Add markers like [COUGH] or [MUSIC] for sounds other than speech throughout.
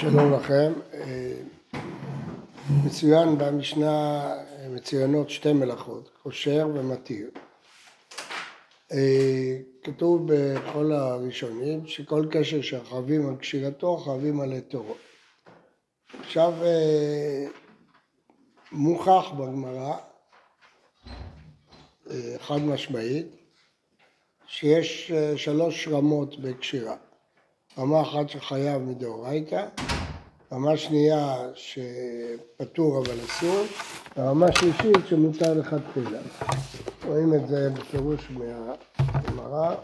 שלום לכם. אה, מצוין במשנה, אה, מצוינות שתי מלאכות, קושר ומתיר. אה, כתוב בכל הראשונים שכל קשר שחייבים על קשירתו חייבים על היתרו. עכשיו מוכח בגמרא, חד משמעית, שיש שלוש רמות בקשירה. רמה אחת שחייב מדאורייתא, רמה שנייה שפטור אבל אסור, ורמה שלישית שמותר לכתחילה. רואים את זה בפירוש מהגמרא,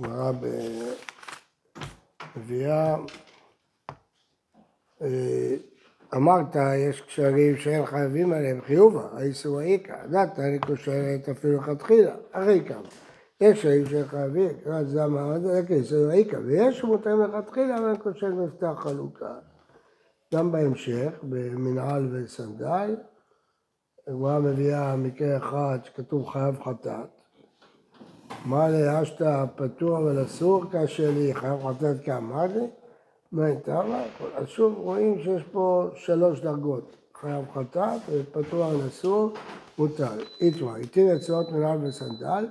גמרא בביאה. אה, אמרת, יש קשרים שאין חייבים עליהם חיובה, האיסור האיכא, דעת אני קושרת אפילו לכתחילה, אחרי כמה. יש שאים שחייבים, רק זה המעמד, זה העיקר, ויש שמותרים לכתחילה, אבל קושר מפתח חלוקה. גם בהמשך, במנהל וסנדל, הגמרא מביאה מקרה אחד שכתוב חייב חטאת. מה לאשתא פטור אבל אסור כאשר לי חייב חטאת זה? מה הייתה? אז שוב רואים שיש פה שלוש דרגות, חייב חטאת ופטור על אסור, מותר. איתמר, התיר אצלות מנהל וסנדל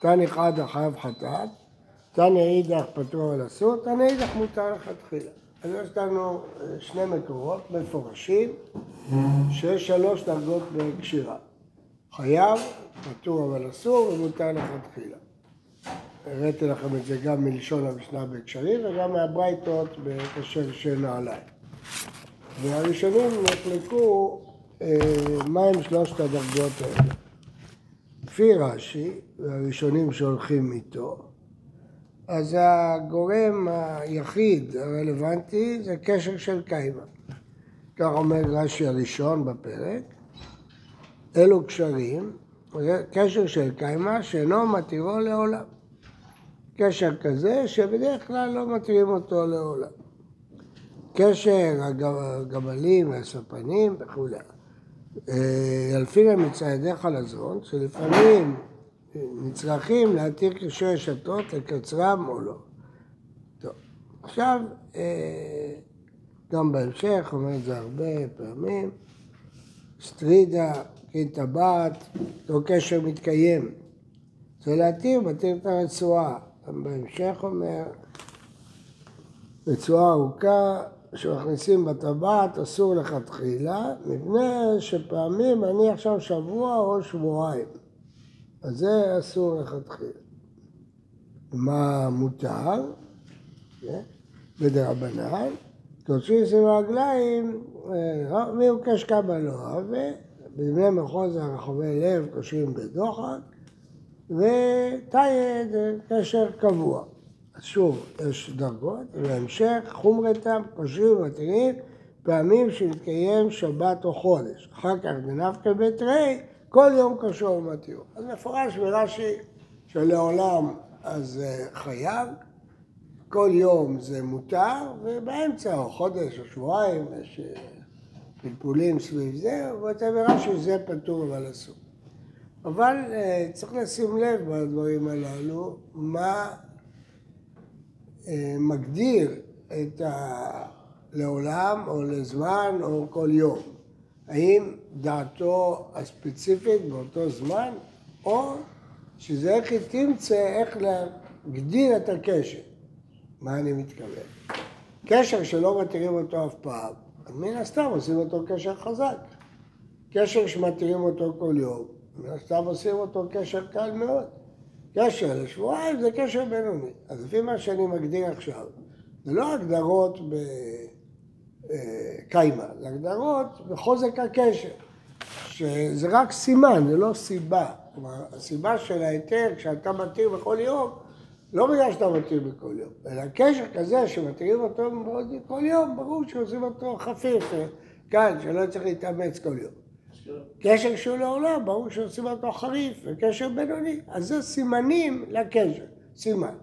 תנא חדא חייב חטאת, תנא אידך פטור על אסור, תנא אידך מותר לכתחילה. אז יש לנו אה, שני מקורות מפורשים שיש שלוש דרגות בקשירה. חייב, פטור אבל אסור ומותר לכתחילה. הראיתי לכם את זה גם מלשון המשנה בקשרים וגם מהברייתות בקשר של נעליים. והראשונים נחלקו אה, מהם שלושת הדרגות האלה. לפי רש"י, והראשונים שהולכים איתו, אז הגורם היחיד הרלוונטי זה קשר של קיימא. כך אומר רש"י הראשון בפרק. אלו קשרים, קשר של קיימא שאינו מתירו לעולם. קשר כזה שבדרך כלל לא מתירים אותו לעולם. קשר הגמלים והספנים וכולי. ילפינא מצעדי חלזון, שלפעמים נצרכים להתיר קשרי רשתות לקצרם או לא. טוב, עכשיו, אה, גם בהמשך, אומר את זה הרבה פעמים, סטרידה, קין טבעת, לא קשר מתקיים. זה להתיר, מתיר את הרצועה. גם בהמשך אומר, רצועה ארוכה שמכניסים בטבעת אסור לכתחילה, מפני שפעמים אני עכשיו שבוע או שבועיים. אז זה אסור לכתחילה. מה מותר? כן? בדרבנן, תוציא סביב הרגליים, אה, מי הוא קשקה בלוע, ובבני מחוז הרחובי לב קושרים בדוחק, וטייד קשר קבוע. שוב, יש דרגות, ובהמשך חומרתם קושרים ומתירים פעמים שמתקיים שבת או חודש. אחר כך בנפקא בתרי, כל יום קשור ומתיר. אז מפורש ברש"י שלעולם אז חייב, כל יום זה מותר, ובאמצע, או חודש או שבועיים, יש אה, פלפולים סביב זה, וכותב ברש"י שזה פטור אבל אסור. אבל אה, צריך לשים לב בדברים הללו, מה אה, מגדיר את ה... לעולם או לזמן או כל יום. האם דעתו הספציפית באותו זמן, או שזה איך היא תמצא איך להגדיר את הקשר. מה אני מתכוון? קשר שלא מתירים אותו אף פעם, אז מן הסתם עושים אותו קשר חזק. קשר שמתירים אותו כל יום, מן הסתם עושים אותו קשר קל מאוד. קשר לשבועיים זה קשר בינוני. אז לפי מה שאני מגדיר עכשיו, זה לא הגדרות בקיימה, זה הגדרות בחוזק הקשר, שזה רק סימן, זה לא סיבה. כלומר, הסיבה של ההיתר, כשאתה מתיר בכל יום, לא בגלל שאתה מתיר בכל יום, אלא קשר כזה שמתירים אותו בכל יום, ברור שעושים אותו חפיף, כאן, שלא צריך להתאמץ כל יום. קשר שהוא לעולם, ברור שעושים אותו חריף, וקשר בינוני. אז זה סימנים לקשר, סימן.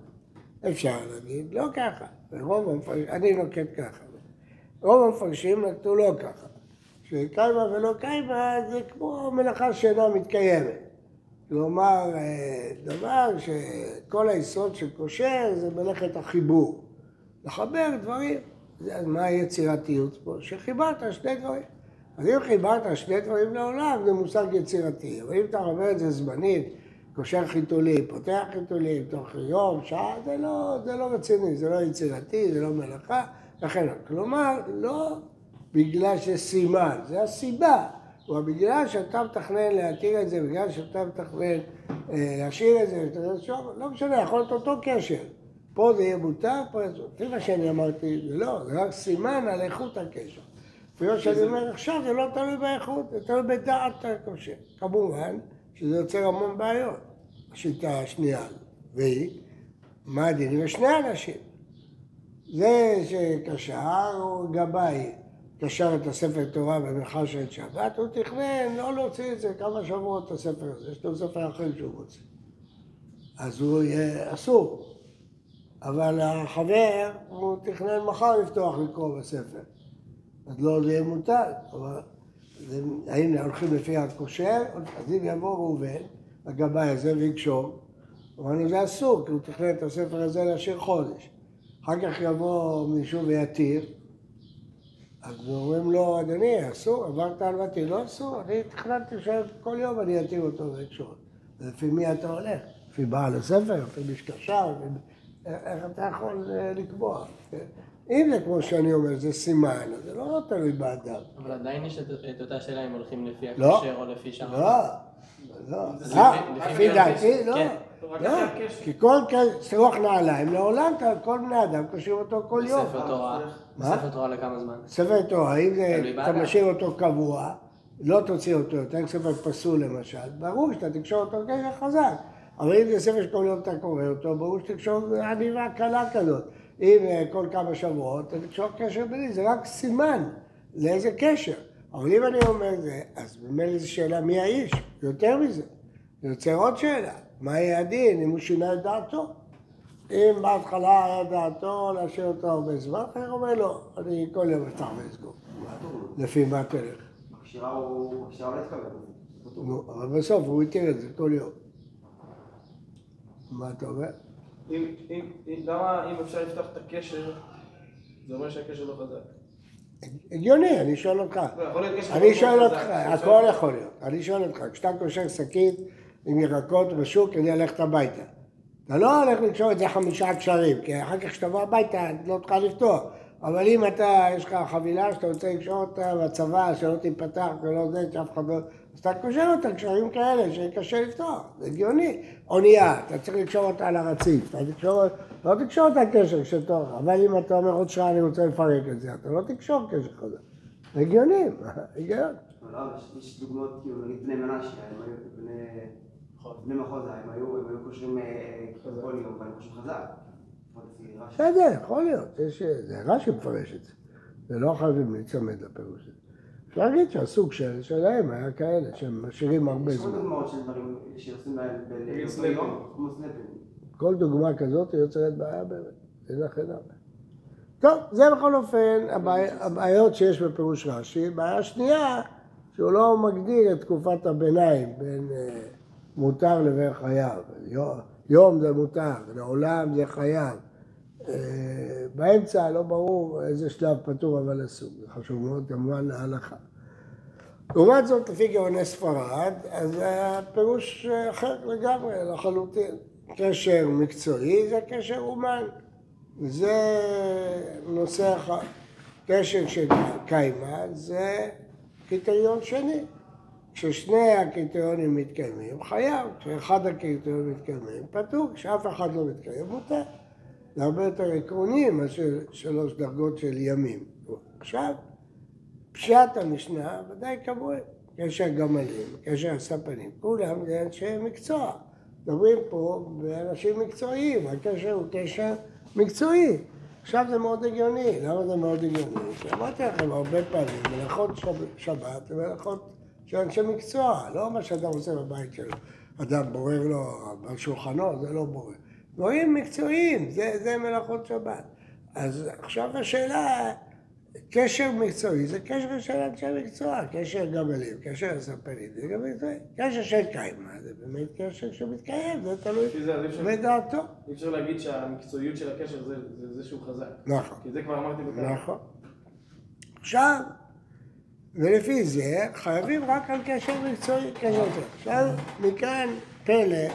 אפשר להגיד, לא ככה. ורוב המפרשים, אני נוקט ככה. רוב המפרשים נקטו לא ככה. שקיימה ולא קיימה זה כמו מלאכה שאינה מתקיימת. כלומר, אה, דבר שכל היסוד של קושר זה מלאכת החיבור. לחבר דברים. מה היצירתיות פה? שחיברת שני דברים. אז אם חיברת שני דברים לעולם, זה מושג יצירתי. אבל אם אתה אומר את זה זמנית, קושר חיתולים, פותח חיתולים, תוך יום, שעה, זה לא, זה לא רציני, זה לא יצירתי, זה לא מלאכה, לכן, כלומר, לא בגלל שסימן, זה הסיבה. או בגלל שאתה מתכנן להתיר את זה, בגלל שאתה מתכנן אה, להשאיר את זה, לא משנה, יכול להיות אותו קשר. פה זה יהיה מותר, פה זה... לפי מה שאני אמרתי, זה לא, זה רק סימן על איכות הקשר. אפילו שאני אומר עכשיו, זה לא תלוי באיכות, זה תלוי בדעת הקושר. כמובן שזה יוצר המון בעיות, השיטה השנייה. והיא, מה הדין עם שני אנשים? זה שקשר הוא גבאי. קשר את הספר תורה במרחב של שבת, הוא תכנן לא להוציא את זה כמה שבועות את הספר הזה, יש לו ספר אחר שהוא רוצה. אז הוא יהיה אסור. אבל החבר, הוא תכנן מחר לפתוח לקרוא בספר. אז לא זה יהיה מותר. אבל האם הולכים לפי הקושר, אז אם יבוא ראובן, הגבאי הזה ויקשור, אמרנו זה אסור, כי הוא תכנן את הספר הזה להשאיר חודש. אחר כך יבוא מישהו ויתיר, אז אומרים לו, אדוני, אסור, עברת על מתי, לא אסור, אני תכננתי שכל יום אני אתיר אותו ואקשור. לפי מי אתה הולך? לפי בעל הספר, לפי משקשר, איך אתה יכול אה, לקבוע? אם זה כמו שאני אומר, זה סימן, זה לא תלוי באדם. אבל עדיין יש את אותה שאלה אם הולכים לפי הקשר או לפי שם. לא, לא. אה, לפי דעתי, לא. כן. לא, כי כל שרוך נעליים, לעולם כל בני אדם קושרים אותו כל יום. ספר תורה, ספר תורה לכמה זמן? ספר תורה, אם אתה משאיר אותו קבוע, לא תוציא אותו יותר, ספר פסול למשל, ברור שאתה תקשור אותו קשר חזק. אבל אם זה ספר שכל יום אתה קורא אותו, ברור שתקשור עניבה קלה כזאת. אם אה, כל כמה שבועות, אתה תקשור קשר ביני, זה רק סימן לאיזה קשר. אבל אם אני אומר זה, אז ממילא זו שאלה מי האיש, יותר מזה. זה יוצר עוד שאלה. מה יהיה הדין אם הוא שינה את דעתו? אם בהתחלה היה דעתו להשאיר אותו הרבה זמן, אחר אומר לו, אני כל יום אפתח ואסגור. לפי מה תלך? הוא לא התכוון. אבל בסוף הוא התיר את זה כל יום. מה אתה אומר? למה אם אפשר לפתוח את הקשר, זה אומר שהקשר לא חזק? הגיוני, אני שואל אותך. לא, אני שואל אותך, הכל יכול להיות. אני שואל אותך, כשאתה קושר שקית עם ירקות בשוק כדי ללכת הביתה. אתה לא הולך לקשור את זה חמישה קשרים, כי אחר כך כשתבוא הביתה לא תוכל לפתוח. אבל אם אתה, יש לך חבילה שאתה רוצה לקשור אותה בצבא, שלא תיפתח ולא זה, שאף אחד לא... אז אתה קושר אותה קשרים כאלה שקשה לפתוח, זה הגיוני. אונייה, אתה צריך לקשור אותה על הרציף, אתה תקשור, לא תקשור אותה קשר תואר, אבל אם אתה אומר עוד שעה אני רוצה לפרק את זה, אתה לא תקשור קשר כזה. זה הגיוני, [LAUGHS] הגיון. יש דוגמאות, כאילו, נגיד בני מנשה, בני... בני מחוז, הם היו קושרים כל יום, ואני חושב חזק. בסדר, יכול להיות, זה רש"י מפרש את זה. זה לא חייבים להיצמד לפירוש הזה. אפשר להגיד שהסוג שלהם היה כאלה, שהם משאירים הרבה זמן. יש עוד דוגמאות של דברים שעושים להם סנפים. כל דוגמה כזאת יוצרת בעיה באמת, אין לך אין הרבה. טוב, זה בכל אופן הבעיות שיש בפירוש רש"י. בעיה שנייה, שהוא לא מגדיר את תקופת הביניים בין אה, מותר לבין חייב. יום זה מותר, לעולם זה חייב. אה, באמצע לא ברור איזה שלב פטור אבל אסור, זה חשוב מאוד כמובן להלכה. לעומת זאת, לפי גאוני ספרד, אז הפירוש אחר לגמרי, לחלוטין. קשר מקצועי זה קשר אומן, זה נושא אחד. קשר של קיימה זה קריטריון שני. כששני הקריטריונים מתקיימים, חייב, כשאחד הקריטריונים מתקיימים, פטור, כשאף אחד לא מתקיים, מותר. זה הרבה יותר עקרוני מאשר שלוש דרגות של ימים. עכשיו, פשט המשנה ודאי כמוהם, קשר גמלים, קשר הספנים, כולם זה אנשי מקצוע. מדברים פה באנשים מקצועיים, הקשר הוא קשר מקצועי. עכשיו זה מאוד הגיוני, למה זה מאוד הגיוני? כי אמרתי לכם הרבה פעמים, מלאכות שבת זה מלאכות של אנשי מקצוע, לא מה שאדם עושה בבית שלו. אדם בורר לו על שולחנו, זה לא בורר. דברים מקצועיים, זה, זה מלאכות שבת. אז עכשיו השאלה, קשר מקצועי זה קשר של אנשי מקצוע, קשר גמלים, קשר ספרים, זה גם מקצועי. קשר של קיימה, זה באמת קשר שמתקיים, זה תלוי בדעתו. אי אפשר להגיד שהמקצועיות של הקשר זה- זה זה שהוא חזק. נכון. כי זה כבר אמרתי בכלל. נכון. עכשיו, ולפי זה חייבים רק על קשר מקצועי, מקצועי. עכשיו, מכאן פלא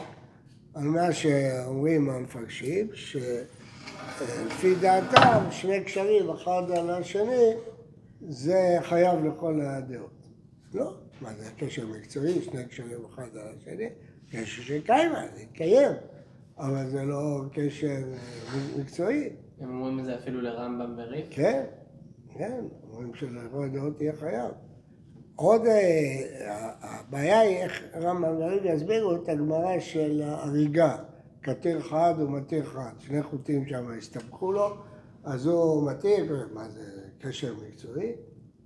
על מה שאומרים המפרשים, שלפי דעתם שני קשרים אחד על השני זה חייב לכל הדעות. לא, מה זה קשר מקצועי, שני קשרים אחד על השני, קשר של קיימה, זה יתקיים, אבל זה לא קשר מקצועי. הם אומרים את זה אפילו לרמב"ם וריף. כן, כן, אומרים שלכל הדעות תהיה חייב. עוד, אה, הבעיה היא איך רמב"ם וריב יסבירו את הגמרא של ההריגה, כתיר חד ומתיר חד, שני חוטים שם הסתבכו לו, אז הוא מתיר, מה זה, קשר מקצועי?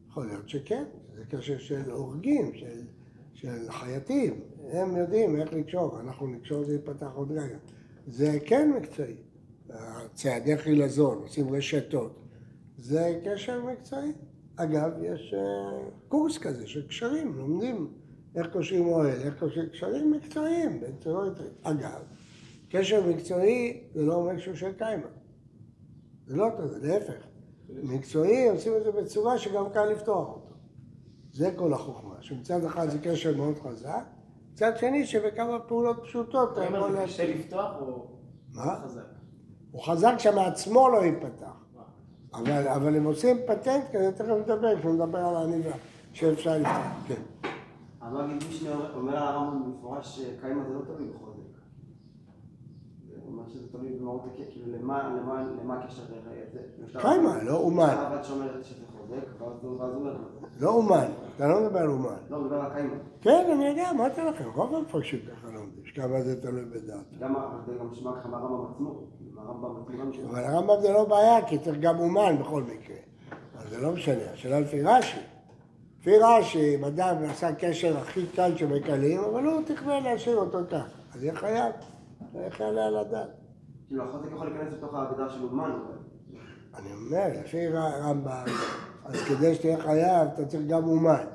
יכול להיות שכן, זה קשר של הורגים, של, של חייטים, הם יודעים איך לקשור, אנחנו נקשור זה ייפתח עוד רגע. זה כן מקצועי, צעדי חילזון, עושים רשתות, זה קשר מקצועי. אגב, יש אה, קורס כזה של קשרים, לומדים איך קושרים אוהל, איך קושרים קשרים מקצועיים. אגב, קשר מקצועי זה לא אומר שהוא של קיימה. זה לא כזה, להפך. מקצועי עושים את זה בצורה שגם קל לפתוח אותו. זה כל החוכמה, שמצד אחד זה קשר מאוד חזק, מצד שני שבכמה פעולות פשוטות אתה יכול זה להשאיר. קשה לפתוח או מה? חזק? הוא חזק שמעצמו לא ייפתח. אבל, אבל הם עושים פטנט כזה, תכף נדבר, כשנדבר על העניבה, שאפשר לפתוח. כן. המגיד משנה אומר- הרמב"ם במפורש שקיימה זה לא תלוי בחוזק. הוא אומר שזה תלוי במהות כאילו למה, הקשר זה? הרב- לא אומן. מה זה. לא אומן, אתה לא מדבר על אומן. לא, מדבר על קיימה. כן, אני יודע, אמרתי לכם, רוב המפרשים ככה לומדים, שכמה זה תלוי בדעת. גם ה- זה גם שמע ככה מהרמב"ם עצמו. הרמב"ם עצמו גם אבל הרמב"ם זה לא בעיה, כי צריך גם אומן בכל מקרה. אז זה לא משנה, השאלה לפי רש"י. לפי רש"י, אם אדם עשה קשר הכי קל שבקלים, אבל הוא תכנן להשאיר אותו כך. אז יהיה חייב, איך יעלה על הדעת? כאילו החוזק יכול להיכנס לתוך ההגדרה של אומן. אני אומר, לפי רמב"ם, אז כדי שתהיה חייב, אתה צריך גם אומן.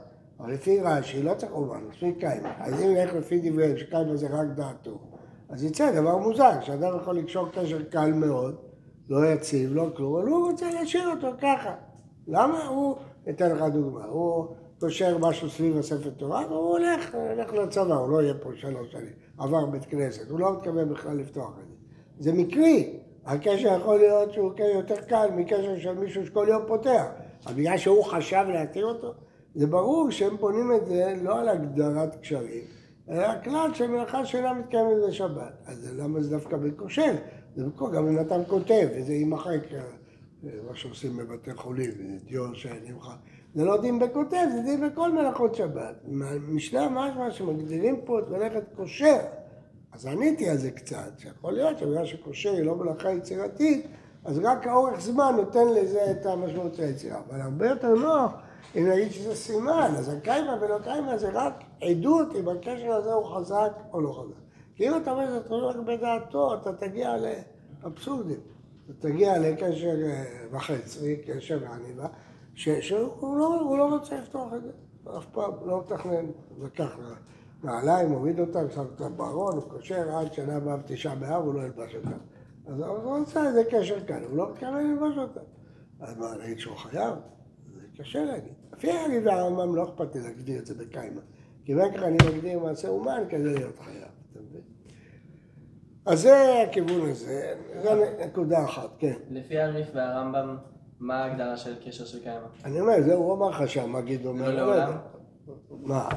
אבל לפי רש"י, לא צריך אומן, מספיק קיימה. אז אם נלך לפי דבריהם, שקיימה זה רק דעתו, אז יצא דבר מוזר, שאדם יכול לקשור קשר קל מאוד, לא יציב, לא כלום, אבל הוא רוצה להשאיר אותו ככה. למה? הוא, אתן לך דוגמה, הוא קושר משהו סביב הספר תורה, והוא הולך, הולך לצבא, הוא לא יהיה פה שלוש שנים, עבר בית כנסת, הוא לא מתכוון בכלל לפתוח את זה. זה מקרי, הקשר יכול להיות שהוא יותר קל מקשר של מישהו שכל יום פותח, אבל בגלל שהוא חשב להתיר אותו, זה ברור שהם בונים את זה לא על הגדרת קשרים, אלא הכלל שמלאכה שאינה מתקיימת בשבת. אז למה זה דווקא בקושר? זה בקושר, גם אם אתה כותב, וזה יימחק, מה שעושים בבתי חולים, דיו שנמחק. זה לא דין בכותב, זה דין בכל מלאכות שבת. משנה משמע שמגדירים פה את מלאכת קושר. אז עניתי על זה קצת, שיכול להיות שבגלל שקושר היא לא מלאכה יצירתית, אז רק האורך זמן נותן לזה את המשמעות של היצירה. אבל הרבה יותר נוח אם נגיד שזה סימן, אז הקיימה ולא קיימה זה רק עדות אם הקשר הזה הוא חזק או לא חזק. כי אם אתה אומר שזה תלוי רק בדעתו, אתה תגיע לאבסורדים. אתה תגיע לקשר אה, וחצי, קשר ועניבה, שהוא לא, לא רוצה לפתוח את זה. אף פעם לא מתכנן, לקח נעליים, הוריד אותם, שם אותם בארון, הוא קושר עד שנה הבאה בתשעה באב, הוא לא ילבש אותם. אז הוא רוצה איזה קשר כאן, הוא לא מתכוון ללבוש אותם. אז מה, נגיד שהוא חייב? זה קשה להגיד. לפי אני והרמב"ם לא אכפת לי להגדיר את זה בקיימה. כי כך אני מגדיר מעשה אומן כדי להיות חייב, אתה מבין? אז זה הכיוון הזה, זה נקודה אחת, כן. לפי הריף והרמב"ם, מה ההגדרה של קשר של קיימא? אני אומר, זה הוא אמר לך שם, מה גידו אומר? לא לא. לעולם? מה?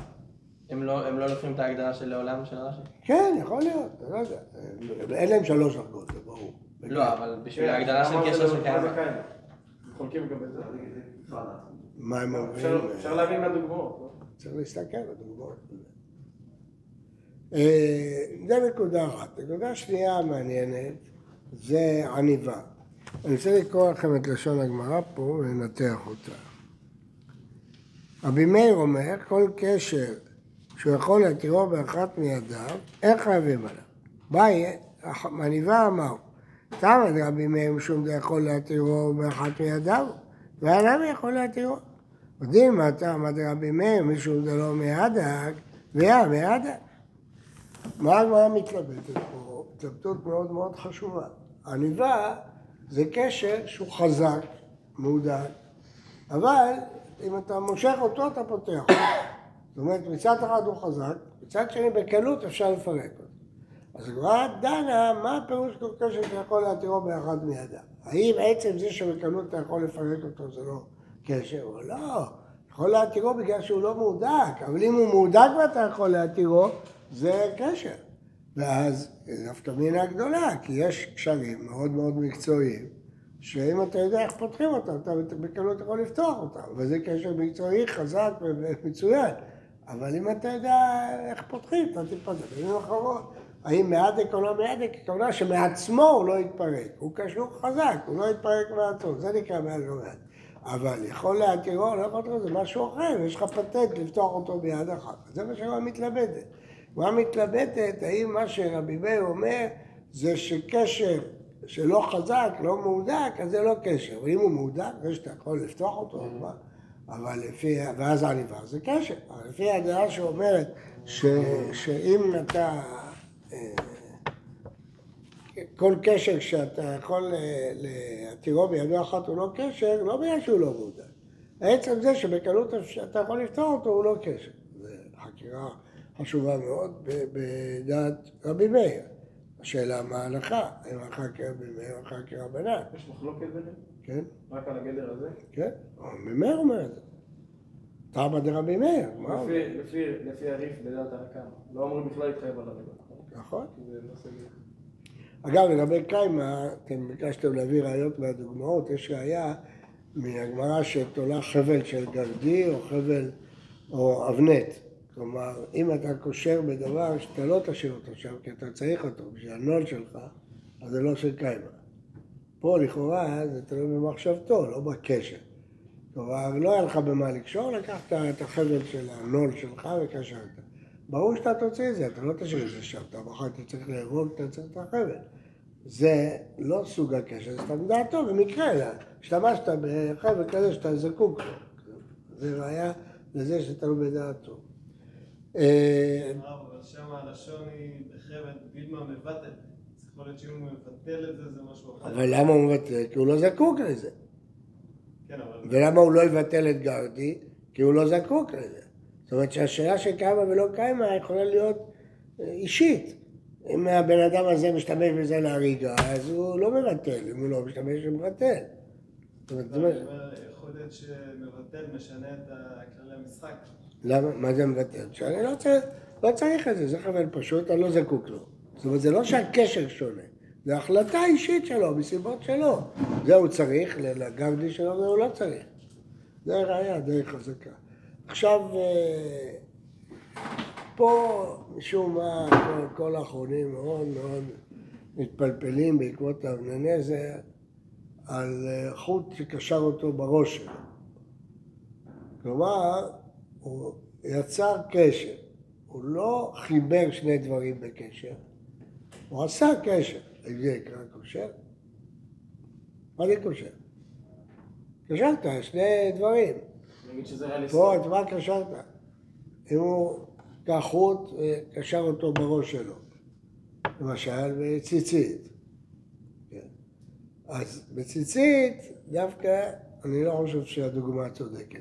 הם לא, הם לא לוקחים את ההגדרה של לעולם של רש"י? כן, יכול להיות, אני לא יודע. אין להם שלוש דרגות. לא, אבל בשביל כן, ההגדרה של למה קשר זה של לא-? חולקים גם את זה. זה כבר לדעת. מה הם אומרים? אפשר להבין מהדוגמאות. לא? צריך להסתכל בדוגמאות. אה, זה נקודה אחת. נקודה שנייה מעניינת זה עניבה. אני רוצה לקרוא לכם את לשון הגמרא פה ולנתח אותה. רבי מאיר אומר, כל קשר שהוא יכול להתירו באחת מידיו, אין חייבים עליו. באי, עניבה אמר, רבי מאיר משום זה יכול להתירו באחת מידיו, והנמי יכול להתירו. יודעים מה טעם עד רבי מאיר, מישהו זה לא מהדק, ויה מהדק. מה הגמרא מתלבטת פה? התלבטות מאוד מאוד חשובה. עניבה זה קשר שהוא חזק, מהודק, אבל אם אתה מושך אותו אתה פותח. זאת אומרת מצד אחד הוא חזק, מצד שני בקלות אפשר לפרק אותו. אז הגמרא דנה מה הפירוש קשר שאתה יכול להתירו באחד מידיו. האם עצם זה שבקלות אתה יכול לפרק אותו זה לא קשר או לא? יכול להתירו בגלל שהוא לא מהודק, אבל אם הוא מהודק ואתה יכול להתירו, זה קשר. ואז נפקא מינה גדולה, כי יש קשרים מאוד מאוד מקצועיים, שאם אתה יודע איך פותחים אותם, אתה בקלות יכול לפתוח אותם, וזה קשר מקצועי חזק ומצוין. אבל אם אתה יודע איך פותחים, אתה תתפתח. במילים אחרות, האם או לא מהדק, הכוונה שמעצמו הוא לא יתפרק. הוא קשור חזק, הוא לא יתפרק מעצמו, זה נקרא מהדק או מהדק. אבל יכול להתירו, לא יכול להתירו, זה משהו אחר, יש לך פטנט לפתוח אותו ביד אחת. זה מה שהגמרא מתלבטת. הגמרא מתלבטת האם מה שרבי מאיר אומר זה שקשר שלא חזק, לא מהודק, אז זה לא קשר. ואם הוא מהודק, זה שאתה יכול לפתוח אותו, אבל לפי, ואז העניבה זה קשר. אבל לפי הדעה שאומרת ש, שאם אתה, כל קשר שאתה יכול אה, להתירו בידו אחת הוא לא קשר, לא בגלל שהוא לא מודע. עצם זה שבקלות אתה יכול לפתור אותו הוא לא קשר. זו חקירה חשובה מאוד בדעת רבי מאיר. השאלה מה ההלכה, האם ההלכה כרבי מאיר או ההלכה כרבנן. יש מחלוקת ביניהם? כן? רק על הגדר הזה? כן, רבי מאיר אומר את זה. תמא דרבי מאיר, לפי הריף בדעת הרקם. לא אמורים בכלל להתחייב על הריבה. נכון. אגב, לגבי קיימה, אתם ביקשתם להביא ראיות מהדוגמאות, יש ראיה מהגמרא שתולה חבל של גרדי או חבל או אבנט. כלומר, אם אתה קושר בדבר שאתה לא תשאיר אותו שם, כי אתה צריך אותו בשביל הנול שלך, אז זה לא של קיימה. פה לכאורה זה תלוי במחשבתו, לא בקשר. כלומר, לא היה לך במה לקשור, לקחת את החבל של הנול שלך וקשרת. ברור שאתה תוציא את זה, אתה לא תשאיר את זה שם, אתה מחר אתה צריך לארוב, אתה צריך את החבל. זה לא סוג הקשר, זה סתם דעתו, במקרה, אלא השתמשת בחבל כזה שאתה זקוק לו. זה ראיה לזה שתלוי בדעתו. אה, אבל שם הלשון היא בחבל בילמה מבטל. יכול להיות שאם הוא מבטל את זה, זה משהו אחר. אבל למה הוא מבטל? כי הוא לא זקוק לזה. כן, אבל... ולמה הוא לא יבטל את גרדי? כי הוא לא זקוק לזה. זאת אומרת שהשאלה של קיימה ולא קיימה יכולה להיות אה, אישית. אם הבן אדם הזה משתמש בזה להריגה, אז הוא לא מבטל, אם הוא לא משתמש, הוא מבטל. יכול להיות שמבטל משנה את כללי המשחק. למה? מה זה מבטל? שאני לא צריך, לא צריך את זה, זה חבל פשוט, אני לא זקוק לו. זאת אומרת, זה לא שהקשר שונה, זה החלטה אישית שלו, מסיבות שלו. זה הוא צריך, לגרדי שלו זה הוא לא צריך. זה ראייה די חזקה. עכשיו, אה, פה משום מה כל, כל האחרונים מאוד מאוד מתפלפלים בעקבות האבננזר על אה, חוט שקשר אותו בראש שלו. כלומר, הוא יצר קשר. הוא לא חיבר שני דברים בקשר, הוא עשה קשר. זה נקרא קושר? מה זה קושר? קשרת שני דברים. נגיד שזה ריאליסטי. פה, את מה קשרת? אם הוא קח חוט וקשר אותו בראש שלו, למשל בציצית. כן. אז בציצית, דווקא אני לא חושב שהדוגמה צודקת.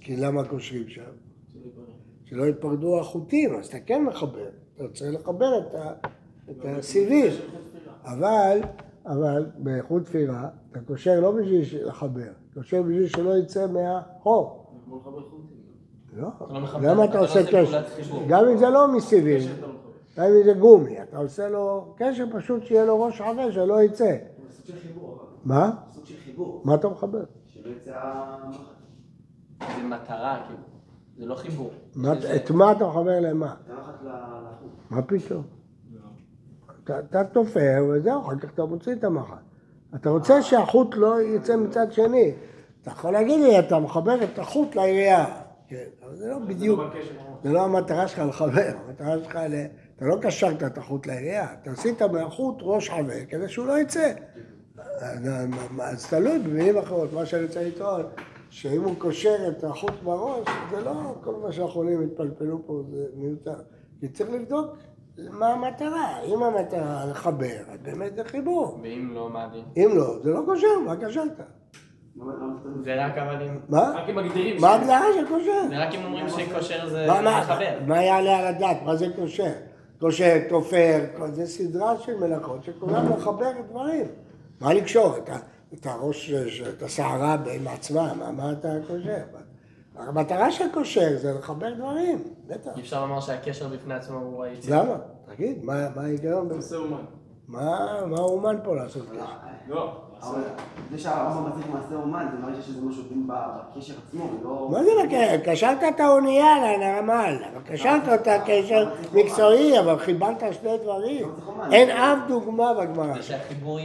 כי למה קושרים שם? שלא ייפרדו החוטים, אז אתה כן מחבר. אתה צריך לחבר את, ה, את הסיבים. אבל, אבל באיכות תפירה, אתה קושר לא בשביל לחבר, קושר בשביל שלא יצא מהחור. לא, לא מחבר, למה אתה לא עושה קשר? גם אם זה לא מסיבים, לא. גם אם זה גומי, אתה עושה לו קשר פשוט שיהיה לו ראש עבה שלא יצא. מה? מה אתה מחבר? זה מטרה, כאילו. זה לא חיבור. את מה אתה מחבר למה? מה פתאום? אתה תופר וזהו, אחר כך אתה מוציא את המחט. אתה רוצה שהחוט לא יצא מצד שני. אתה יכול להגיד לי, אתה מחבר את החוט לעירייה. כן, אבל זה לא בדיוק, זה לא. זה לא המטרה שלך לחבר, המטרה שלך, ל- אתה לא קשרת את החוט לעירייה, אתה עשית מהחוט ראש עבה כדי שהוא לא יצא. אז תלוי במילים אחרות, מה שאני רוצה לטעון, שאם הוא קושר את החוט בראש, זה לא כל מה שהחולים התפלפלו פה, זה מיותר. כי צריך לבדוק מה המטרה. אם המטרה לחבר, אז באמת זה חיבור. ואם לא, מה הדין? אם לא, זה לא קושר, מה קשרת? אתה- זה רק אבל אם... מה? רק אם מגדירים. מה ההגדרה של קושר? זה רק אם אומרים שקושר זה מחבר. מה יעלה על הדעת? מה זה? קושר, תופר, כל- זה סדרה של מלאכות שכולם לחבר דברים. מה לקשור? את הראש, את השערה עם עצמה, מה- אתה קושר? המטרה של קושר זה לחבר דברים, בטח. אי אפשר לומר שהקשר בפני עצמו הוא היציאה. למה? תגיד, מה מה ההיגיון בזה? עושה אומן. מה מה האומן פה לעשות קשר? לא. זה שהרמב"ם מצליח מעשה אומן, זה מראה שיש איזה משהו בקשר עצמו, ולא... מה זה בקשר? קשרת את האונייה לנמל, קשרת אותה קשר מקצועי, אבל חיברת שני דברים. אין אף דוגמה בגמרא.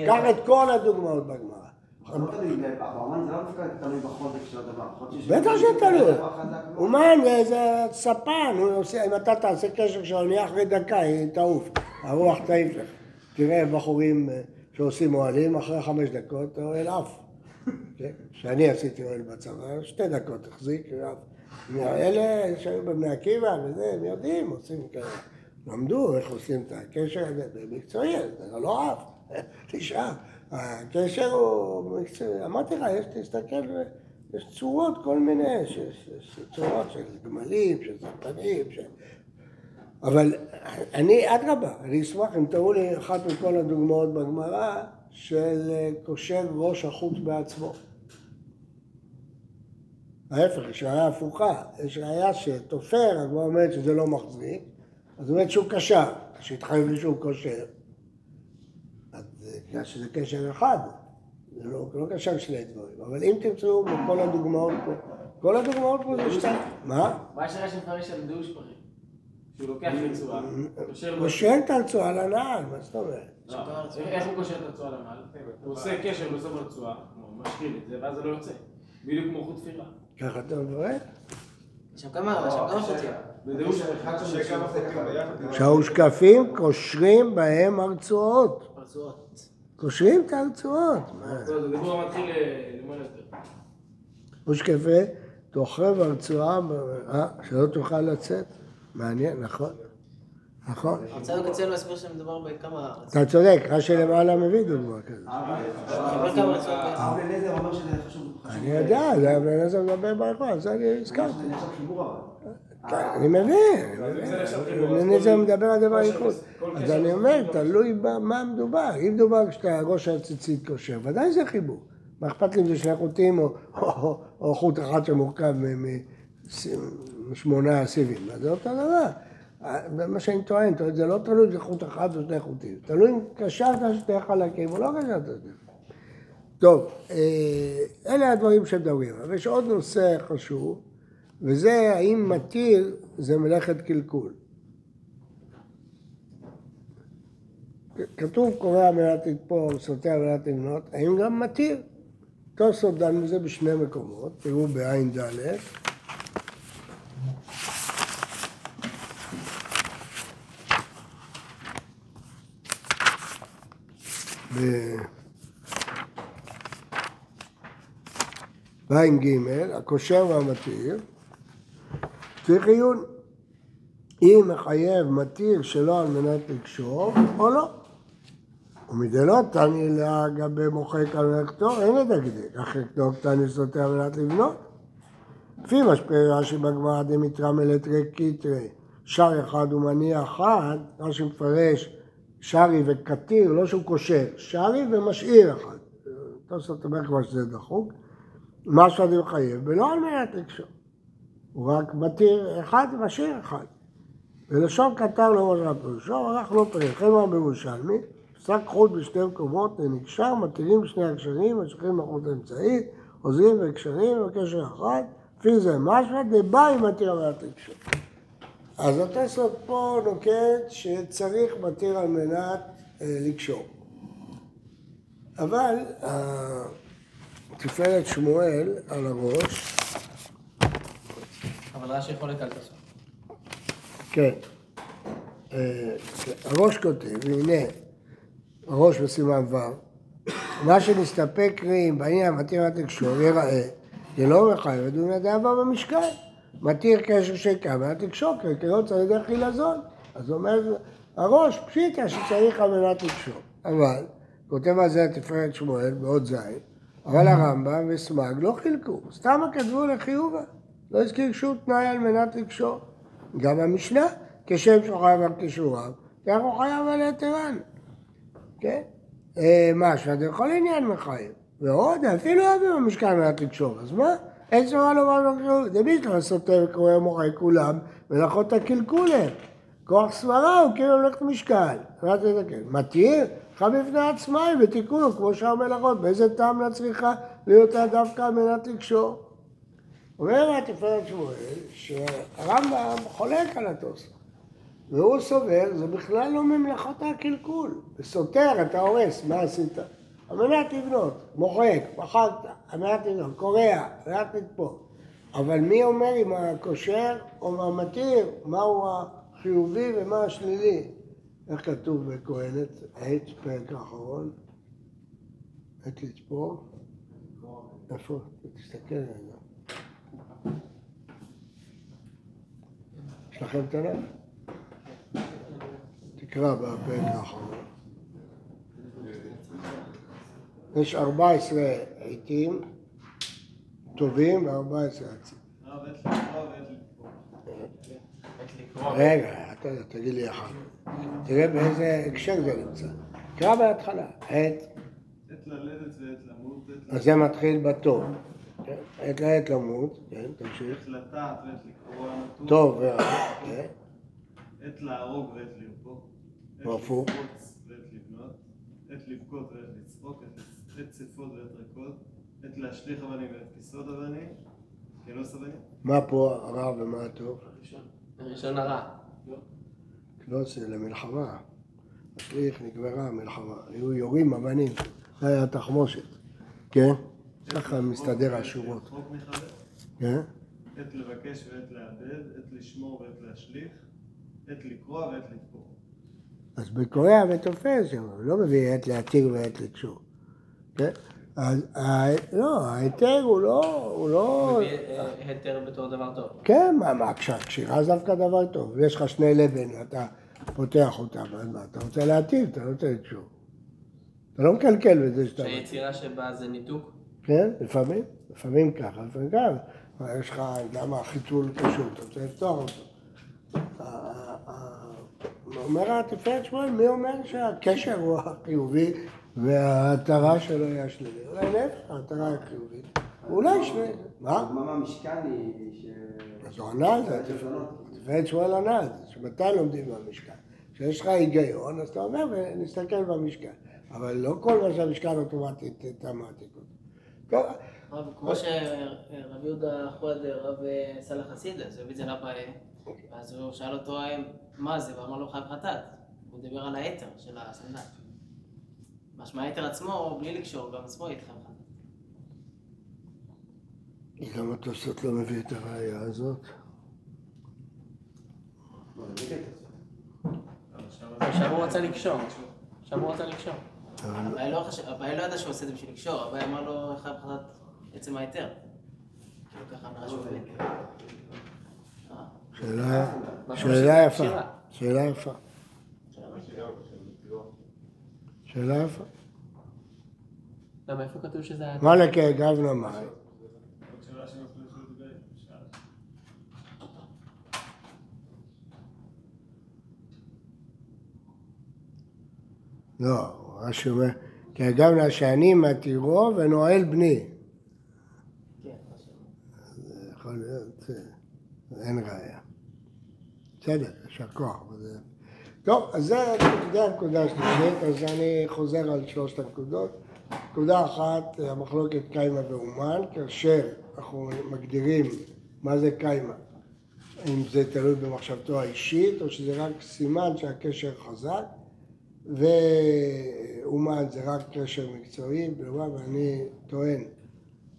קח את כל הדוגמאות בגמרא. לא בטח שתלוי. אומן זה- ספן, אם אתה תעשה קשר של האונייה אחרי דקה, היא תעוף. הרוח תעיף לך. תראה בחורים אה, שעושים אוהלים, אחרי חמש דקות האוהל עף. כשאני עשיתי אוהל בצבא, שתי דקות החזיק, עף. אלה שהיו בבני עקיבא וזה, הם יודעים, עושים כאלה. למדו איך עושים את הקשר הזה, במקצועי, זה לא עף, [LAUGHS] תשעה. הקשר הוא מקצועי, אמרתי לך, יש, תסתכל, יש צורות כל מיני, יש צורות של גמלים, של סרטנים, של... אבל אני, אדרבה, אני אשמח אם תראו לי אחת מכל הדוגמאות בגמרא של אה, קושר ראש החוט בעצמו. ההפך, יש ראיה הפוכה, יש ראיה שתופר, הגמרא אומרת שזה לא מחזיק, אז אומרת שהוא קשר, שהתחייב לי שהוא קושר. אז זה בגלל שזה קשר אחד, זה לא, לא קשר שני דברים, אבל אם תמצאו בכל הדוגמאות פה, כל הדוגמאות פה זה שתיים, מה? מה יש לך שמפרש על דוש פרי? שהוא לוקח רצועה, קושר. קושר את הרצועה לנעל, מה זאת אומרת? לא, איך הוא קושר את הרצועה לנעל? הוא עושה קשר בסוף הרצועה, הוא משחיל את זה, ואז זה לא יוצא. בדיוק כמו חוט תפירה. ככה אתה מברך? שם כמה, חוטים ביחד. [LAUGHS] שהושקפים קושרים בהם הרצועות. רצועות. קושרים את הרצועות. יותר. הושקפה, תוכב הרצועה, אה, שלא תוכל לצאת. מעניין, נכון. נכון. הרצאה בקצה מסביר שמדובר בכמה... אתה צודק, רש"י למעלה מביא דוגמה כזאת. חשוב. חשוב. אני יודע, זה אבן אליעזר מדבר באחד, זה אני הזכרתי. כן, אני מבין, אבן אליעזר מדבר על דבר ייחוד. אז אני אומר, תלוי במה מדובר. אם מדובר כשאתה ראש הציצית קושר, ודאי זה חיבור. מה אכפת לי אם זה שני חוטים או- חוט אחד שמורכב משמונה סיבים, אז זה אותו דבר. זה מה שאני טוען, טוען, זה לא תלוי אם זה חוט אחד או שני חוטים. תלוי אם קשרת שני חלקים או לא קשרת שני חלקים. טוב, אה, אלה הדברים שמדברים. אבל יש עוד נושא חשוב, וזה האם מתיר זה מלאכת קלקול. כתוב קורא על מנת לתפור, סוטה מנת לבנות, האם גם מתיר? תוספות דן בזה בשני מקומות, תראו בעין ד' ב- בעין ג', הקושר והמתיר, צריך עיון. אם מחייב מתיר שלא על מנת לקשור, או לא. ומדלא תני לגבי מוחק על מלאכתו, אין לדקדק, כתוב תני סוטה על מנת לבנות. לפי משפיע רש"י בגמרא דמיתרא מלטרי קיטרי, שר אחד ומניע אחד, רש"י מפרש שרי וקטיר, לא שהוא קושר, שרי ומשאיר אחד. תוספות אומר כבר שזה דחוק. מה שאני מחייב, ולא על מנת לקשור. הוא רק מתיר אחד ומשאיר אחד. ולשון קטר לא מוזר פירושו, ערך לא. לכן אמר בירושלמי, פסק חוט בשתי מקומות, ונקשר, מתירים שני הקשרים, משכים לחוט האמצעית, עוזרים וקשרים, וקשר אחד, לפי זה משמע דבאי מתיר על מנת לקשור. אז התוספות פה נוקט שצריך מתיר על מנת אה, לקשור. אבל אה, תפארת שמואל על הראש, אבל רש"י חולק על תוספות. כן, אה, הראש כותב, והנה, הראש בסימן ו', מה שנסתפק רים בעניין מתיר התקשור ייראה, לא מחייב לדון הדאבה במשקל. מתיר קשר תקשור, כי לא צריך דרך חילזון. אז אומר הראש, פשיטה שצריך על מנת לקשור. אבל, כותב על זה התפארת שמואל, בעוד זין, אבל הרמב"ם וסמ"ג לא חילקו, סתם כתבו לחיובה. לא הזכיר שום תנאי על מנת לקשור. גם המשנה, כשם שהוא חייב על כישוריו, כך הוא חייב על יתרן. כן? אה, מה, שאתה יכול עניין מחייב. ועוד, אפילו אוהבים במשכן מנת לקשור, אז מה? אין צורה לומר לקשור, דמי שלא סותר וקורא מוחי כולם, ולאחות את הקלקולים. כוח סברה הוא כאילו הולך למשקל. מתיר? לך בפני עצמה היא בתיקון, כמו שאר מלאכות, באיזה טעם לה צריכה להיות דווקא על מנת לקשור? אומר התפארת שמואל שהרמב"ם חולק על התוספות והוא סובר, זה בכלל לא ממלאכות הקלקול. וסותר, אתה הורס, מה עשית? על מנת לבנות, מוחק, מחקת, על מנת לבנות, קורע, על מנת לתפור. אבל מי אומר אם הקושר או מה מתיר, מהו החיובי ומה השלילי? איך כתוב בקהלת, עת, פרק האחרון? עת לתפור? איפה? תסתכל רגע. יש לכם את הלב? תקרא בפרק האחרון. יש 14 עיתים טובים ו-14 עצים. לקרוא. רגע, אתה תגיד לי אחד. תראה באיזה הקשר זה נמצא. קרא בהתחלה. עת, עת ללדת ועת למות. אז זה מתחיל בטוב. עת לעת למות, כן, תמשיך. עת לטעת ועת הנתון. טוב ורע, כן. עת להרוג ועת לרפוא. עת והפוך. עת לבכות ועת לצחוק. עת- צפות ועת ריקות. עת להשליך אבנים ועת כיסות אבנים. כנוס אבנים. מה פה הרע ומה הטוב? ראשון הרע. קנוס זה למלחמה. השליך נגמרה המלחמה. היו יורים אבנים. זה היה תחמושת. כן? ככה מסתדר השורות. חוק מחבר. כן? עת לבקש ועת לאבד. עת לשמור ועת להשליך. עת לקרוע ועת לתפור. אז בקוריאה ותופס, הוא לא מביא עת להתיר ועת לקשור. כן? אז לא, ההיתר הוא לא, הוא לא... מביא אה, היתר בתור דבר טוב. כן, מה, מה, כש- קשירה זה דווקא דבר טוב. יש לך שני לבן, אתה פותח אותם, אז מה, אתה רוצה להתיר, אתה לא רוצה לקשור. אתה לא מקלקל בזה שאתה... שהיצירה שבה זה ניתוק. כן, לפעמים, לפעמים ככה, לפעמים ככה. יש לך, למה החיתול קשור, אתה רוצה לפתוח אותו. אומר התפארת שמואל, מי אומר שהקשר הוא החיובי וההתרה שלו היא השלילית? אולי להפך, ההתרה היא חיובית. אולי שני... מה? מה מהמשכן היא ש... אז הוא ענה על זה, התפארת שמואל ענה על זה, שמתי לומדים במשכן? כשיש לך היגיון, אז אתה אומר, ונסתכל במשכן. אבל לא כל מה שהמשכן אוטומטית תמ"תיק אותו. טוב, כמו שרב יהודה חוד, רב סלאח חסיד, אז הוא הביא את זה לאביי, אז הוא שאל אותו מה זה, ואמר לו חייב חטאת. הוא דיבר על היתר של הסנדק. משמע היתר עצמו, בלי לקשור, גם עצמו יתחייב חטאת. למה תוספות לא מביא את הראייה הזאת? עכשיו הוא רצה לקשור. עכשיו הוא רצה לקשור. לא אביי לא ידע שהוא עושה את זה בשביל לקשור, אביי אמר לו חייב חטאת עצם ההיתר. כאילו ככה נראה שהוא מבין. אה, שאלה? יפה. שאלה יפה, שאלה. שאלה יפה. למה איפה כתוב שזה היה? מה שנפלו של דבי. שאל. לא, רש"י אומר, כאגב נא שאני מתירו ונועל בני. כן, יכול להיות, זה- אין ראייה. בסדר, יישר כוח. טוב, אז זה הנקודה השלישית, אז אני חוזר על שלושת הנקודות. נקודה אחת, המחלוקת קיימה ואומן, כאשר אנחנו מגדירים מה זה קיימה, אם זה תלוי במחשבתו האישית, או שזה רק סימן שהקשר חזק, ואומן זה רק קשר מקצועי, בלבד, ואני טוען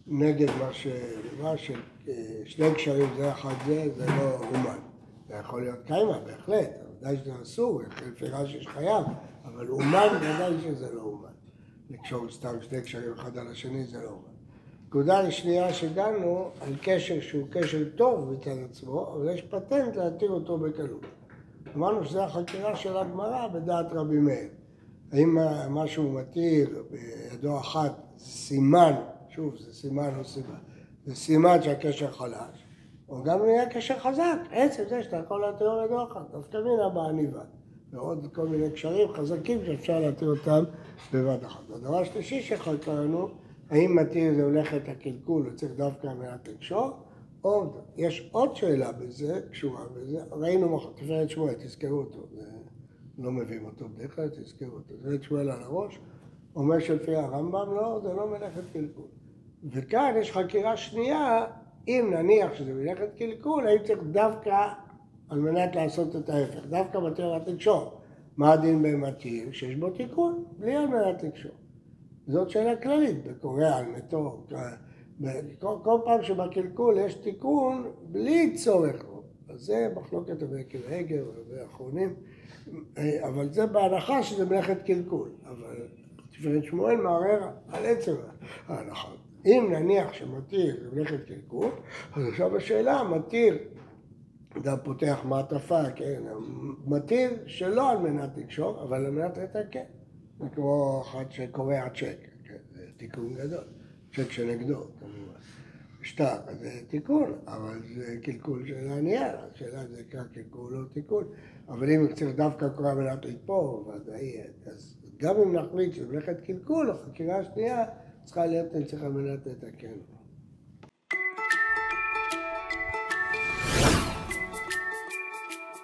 נגד מה שנאמר, ששני קשרים זה אחד זה, זה לא אומן. זה יכול להיות קיימה, בהחלט, ודאי שזה אסור, לפי רש"י שחייב, אבל אומן ודאי שזה לא אומן. לקשור סתם שני קשרים אחד על השני זה לא עובד. נקודה השנייה שדנו על קשר שהוא קשר טוב מצד עצמו, אבל יש פטנט להתיר אותו בקלות. אמרנו שזו החקירה של הגמרא בדעת רבי מאיר. האם משהו מתיר בידו אחת סימן, שוב זה סימן או סימן, זה סימן שהקשר חלש, או גם אם יהיה קשר חזק, עצם זה שאתה יכול להתיר אחת, דווקא מינה בעניבה. ועוד כל מיני קשרים חזקים שאפשר להתיר אותם בבת אחת. הדבר השלישי שחקרנו, האם מתיר זה הולכת הקלקול וצריך דווקא מנת לקשור, או יש עוד שאלה בזה, קשורה בזה, ראינו תפארת שמואל, תזכרו אותו, לא מביאים אותו בדרך כלל, תזכרו אותו, תפארת שמואל על הראש, אומר שלפי הרמב"ם לא, זה לא מלאכת קלקול. וכאן יש חקירה שנייה, אם נניח שזה מלאכת קלקול, האם צריך דווקא על מנת לעשות את ההפך, דווקא מתיר על לקשור. מה הדין במתיר? שיש בו תיקון, בלי על מנת לקשור. זאת שאלה כללית, בקורא על מתו, כל, כל פעם שבקלקול יש תיקון בלי צורך. אז זה מחלוקת הבקר הגר ואחרונים, אבל זה בהנחה שזה מלאכת קלקול. אבל תפארת שמואל מערער על עצם ההנחה. אם נניח שמתיר מלאכת קלקול, אז עכשיו השאלה, מתיר אתה פותח מעטפה, כן, מתיר שלא על מנת לקשור, אבל על מנת לתקן. זה כמו אחד שקורע צ'ק, כן, זה תיקון גדול. צ'ק שנגדו, כמובן. שטר, זה תיקון, אבל זה קלקול של הנייר, השאלה זה נקרא קלקול או תיקון. אבל אם צריך דווקא קורא מנת לתפור, אז גם אם נחליט שזה מלאכת קלקול, החקירה השנייה צריכה להיות נצטרך על מנת לתקן.